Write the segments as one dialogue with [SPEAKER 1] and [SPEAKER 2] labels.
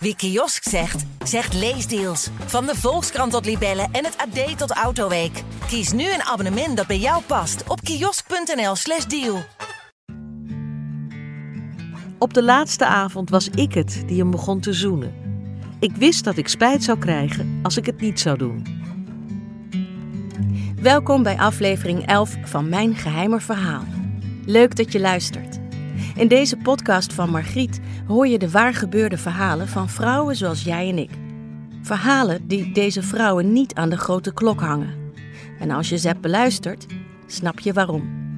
[SPEAKER 1] Wie kiosk zegt, zegt leesdeals. Van de Volkskrant tot Libellen en het AD tot Autoweek. Kies nu een abonnement dat bij jou past op kiosk.nl/slash deal.
[SPEAKER 2] Op de laatste avond was ik het die hem begon te zoenen. Ik wist dat ik spijt zou krijgen als ik het niet zou doen.
[SPEAKER 3] Welkom bij aflevering 11 van Mijn Geheime Verhaal. Leuk dat je luistert. In deze podcast van Margriet hoor je de waargebeurde verhalen van vrouwen zoals jij en ik. Verhalen die deze vrouwen niet aan de grote klok hangen. En als je ze hebt beluisterd, snap je waarom.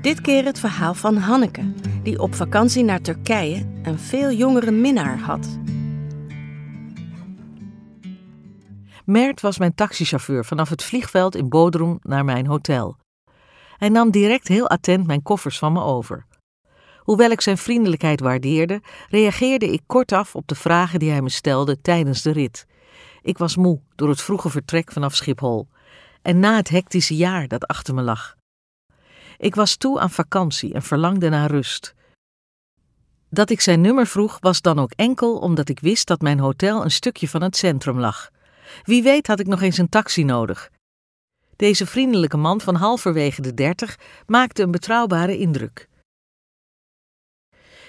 [SPEAKER 3] Dit keer het verhaal van Hanneke, die op vakantie naar Turkije een veel jongere minnaar had.
[SPEAKER 2] Mert was mijn taxichauffeur vanaf het vliegveld in Bodrum naar mijn hotel. Hij nam direct heel attent mijn koffers van me over. Hoewel ik zijn vriendelijkheid waardeerde, reageerde ik kortaf op de vragen die hij me stelde tijdens de rit. Ik was moe door het vroege vertrek vanaf Schiphol en na het hectische jaar dat achter me lag. Ik was toe aan vakantie en verlangde naar rust. Dat ik zijn nummer vroeg was dan ook enkel omdat ik wist dat mijn hotel een stukje van het centrum lag. Wie weet had ik nog eens een taxi nodig. Deze vriendelijke man van halverwege de dertig maakte een betrouwbare indruk.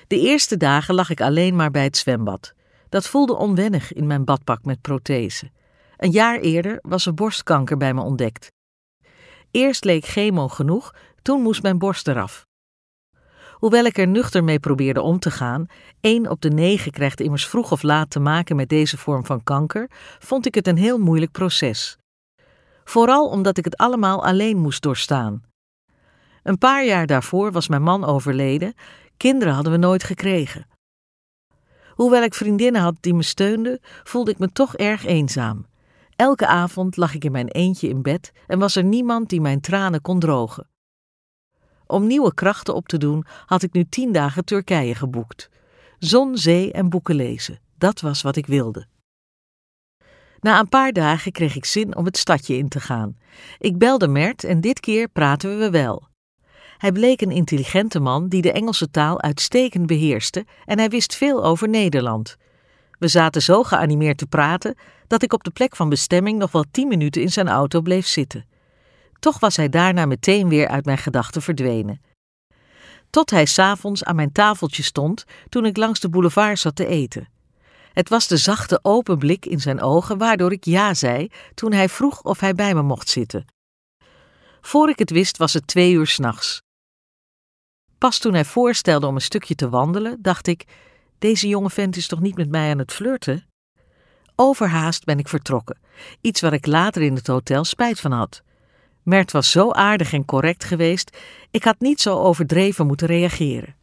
[SPEAKER 2] De eerste dagen lag ik alleen maar bij het zwembad. Dat voelde onwennig in mijn badpak met prothese. Een jaar eerder was er borstkanker bij me ontdekt. Eerst leek chemo genoeg, toen moest mijn borst eraf. Hoewel ik er nuchter mee probeerde om te gaan, één op de negen krijgt immers vroeg of laat te maken met deze vorm van kanker, vond ik het een heel moeilijk proces. Vooral omdat ik het allemaal alleen moest doorstaan. Een paar jaar daarvoor was mijn man overleden, kinderen hadden we nooit gekregen. Hoewel ik vriendinnen had die me steunden, voelde ik me toch erg eenzaam. Elke avond lag ik in mijn eentje in bed en was er niemand die mijn tranen kon drogen. Om nieuwe krachten op te doen, had ik nu tien dagen Turkije geboekt. Zon, zee en boeken lezen, dat was wat ik wilde. Na een paar dagen kreeg ik zin om het stadje in te gaan. Ik belde Mert en dit keer praten we wel. Hij bleek een intelligente man die de Engelse taal uitstekend beheerste en hij wist veel over Nederland. We zaten zo geanimeerd te praten dat ik op de plek van bestemming nog wel tien minuten in zijn auto bleef zitten. Toch was hij daarna meteen weer uit mijn gedachten verdwenen. Tot hij s'avonds aan mijn tafeltje stond toen ik langs de boulevard zat te eten. Het was de zachte open blik in zijn ogen waardoor ik ja zei toen hij vroeg of hij bij me mocht zitten. Voor ik het wist was het twee uur s'nachts. Pas toen hij voorstelde om een stukje te wandelen, dacht ik: deze jonge vent is toch niet met mij aan het flirten? Overhaast ben ik vertrokken, iets waar ik later in het hotel spijt van had. Mert was zo aardig en correct geweest, ik had niet zo overdreven moeten reageren.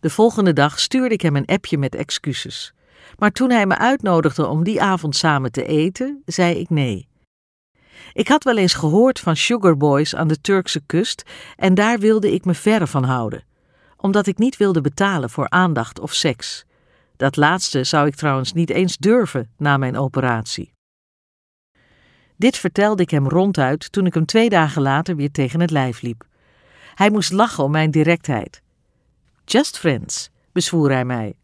[SPEAKER 2] De volgende dag stuurde ik hem een appje met excuses. Maar toen hij me uitnodigde om die avond samen te eten, zei ik nee. Ik had wel eens gehoord van sugarboys aan de Turkse kust en daar wilde ik me verre van houden, omdat ik niet wilde betalen voor aandacht of seks. Dat laatste zou ik trouwens niet eens durven na mijn operatie. Dit vertelde ik hem ronduit toen ik hem twee dagen later weer tegen het lijf liep. Hij moest lachen om mijn directheid. Just friends, bezwoer hij mij.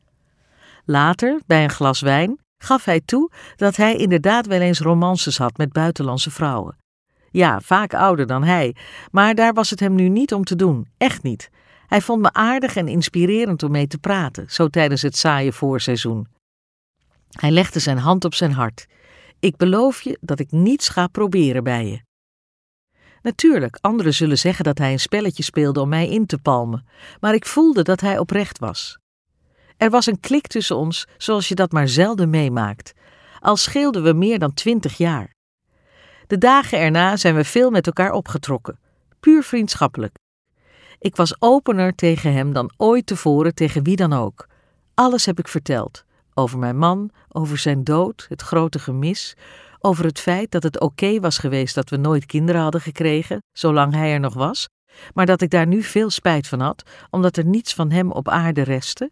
[SPEAKER 2] Later, bij een glas wijn, gaf hij toe dat hij inderdaad wel eens romances had met buitenlandse vrouwen. Ja, vaak ouder dan hij, maar daar was het hem nu niet om te doen, echt niet. Hij vond me aardig en inspirerend om mee te praten, zo tijdens het saaie voorseizoen. Hij legde zijn hand op zijn hart. Ik beloof je dat ik niets ga proberen bij je. Natuurlijk, anderen zullen zeggen dat hij een spelletje speelde om mij in te palmen, maar ik voelde dat hij oprecht was. Er was een klik tussen ons zoals je dat maar zelden meemaakt, al scheelden we meer dan twintig jaar. De dagen erna zijn we veel met elkaar opgetrokken, puur vriendschappelijk. Ik was opener tegen hem dan ooit tevoren tegen wie dan ook. Alles heb ik verteld. Over mijn man, over zijn dood, het grote gemis, over het feit dat het oké was geweest dat we nooit kinderen hadden gekregen, zolang hij er nog was, maar dat ik daar nu veel spijt van had, omdat er niets van hem op aarde restte.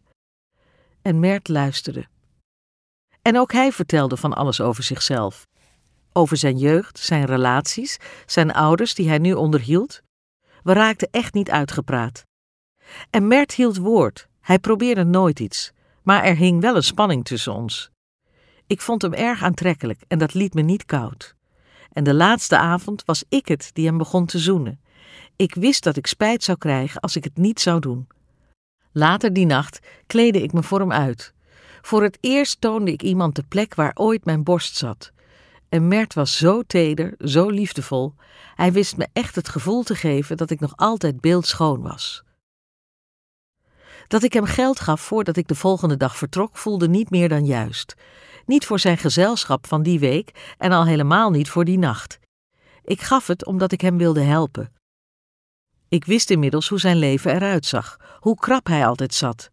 [SPEAKER 2] En Mert luisterde. En ook hij vertelde van alles over zichzelf. Over zijn jeugd, zijn relaties, zijn ouders die hij nu onderhield. We raakten echt niet uitgepraat. En Mert hield woord, hij probeerde nooit iets maar er hing wel een spanning tussen ons. Ik vond hem erg aantrekkelijk en dat liet me niet koud. En de laatste avond was ik het die hem begon te zoenen. Ik wist dat ik spijt zou krijgen als ik het niet zou doen. Later die nacht kleedde ik me voor hem uit. Voor het eerst toonde ik iemand de plek waar ooit mijn borst zat. En Mert was zo teder, zo liefdevol. Hij wist me echt het gevoel te geven dat ik nog altijd beeldschoon was. Dat ik hem geld gaf voordat ik de volgende dag vertrok, voelde niet meer dan juist. Niet voor zijn gezelschap van die week en al helemaal niet voor die nacht. Ik gaf het omdat ik hem wilde helpen. Ik wist inmiddels hoe zijn leven eruit zag, hoe krap hij altijd zat.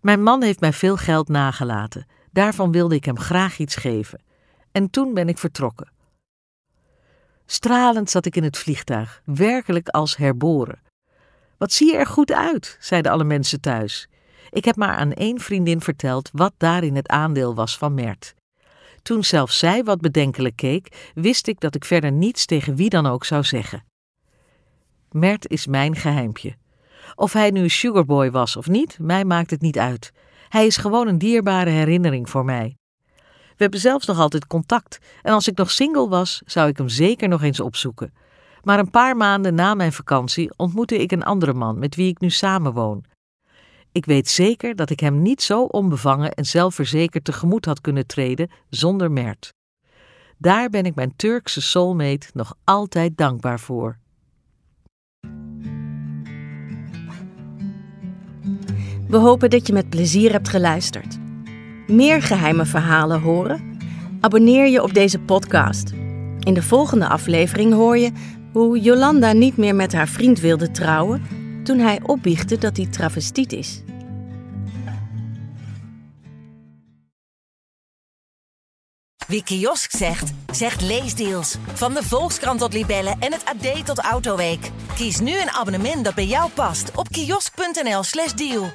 [SPEAKER 2] Mijn man heeft mij veel geld nagelaten. Daarvan wilde ik hem graag iets geven. En toen ben ik vertrokken. Stralend zat ik in het vliegtuig, werkelijk als herboren. Wat zie je er goed uit, zeiden alle mensen thuis. Ik heb maar aan één vriendin verteld wat daarin het aandeel was van Mert. Toen zelfs zij wat bedenkelijk keek, wist ik dat ik verder niets tegen wie dan ook zou zeggen. Mert is mijn geheimpje. Of hij nu sugarboy was of niet, mij maakt het niet uit. Hij is gewoon een dierbare herinnering voor mij. We hebben zelfs nog altijd contact en als ik nog single was, zou ik hem zeker nog eens opzoeken. Maar een paar maanden na mijn vakantie ontmoette ik een andere man met wie ik nu samenwoon. Ik weet zeker dat ik hem niet zo onbevangen en zelfverzekerd tegemoet had kunnen treden zonder Mert. Daar ben ik mijn Turkse soulmate nog altijd dankbaar voor.
[SPEAKER 3] We hopen dat je met plezier hebt geluisterd. Meer geheime verhalen horen? Abonneer je op deze podcast. In de volgende aflevering hoor je hoe Jolanda niet meer met haar vriend wilde trouwen toen hij opbiechte dat hij travestiet is.
[SPEAKER 1] Wie kiosk zegt, zegt leesdeals. Van de Volkskrant tot Libellen en het AD tot Autoweek. Kies nu een abonnement dat bij jou past op kiosk.nl/slash deal.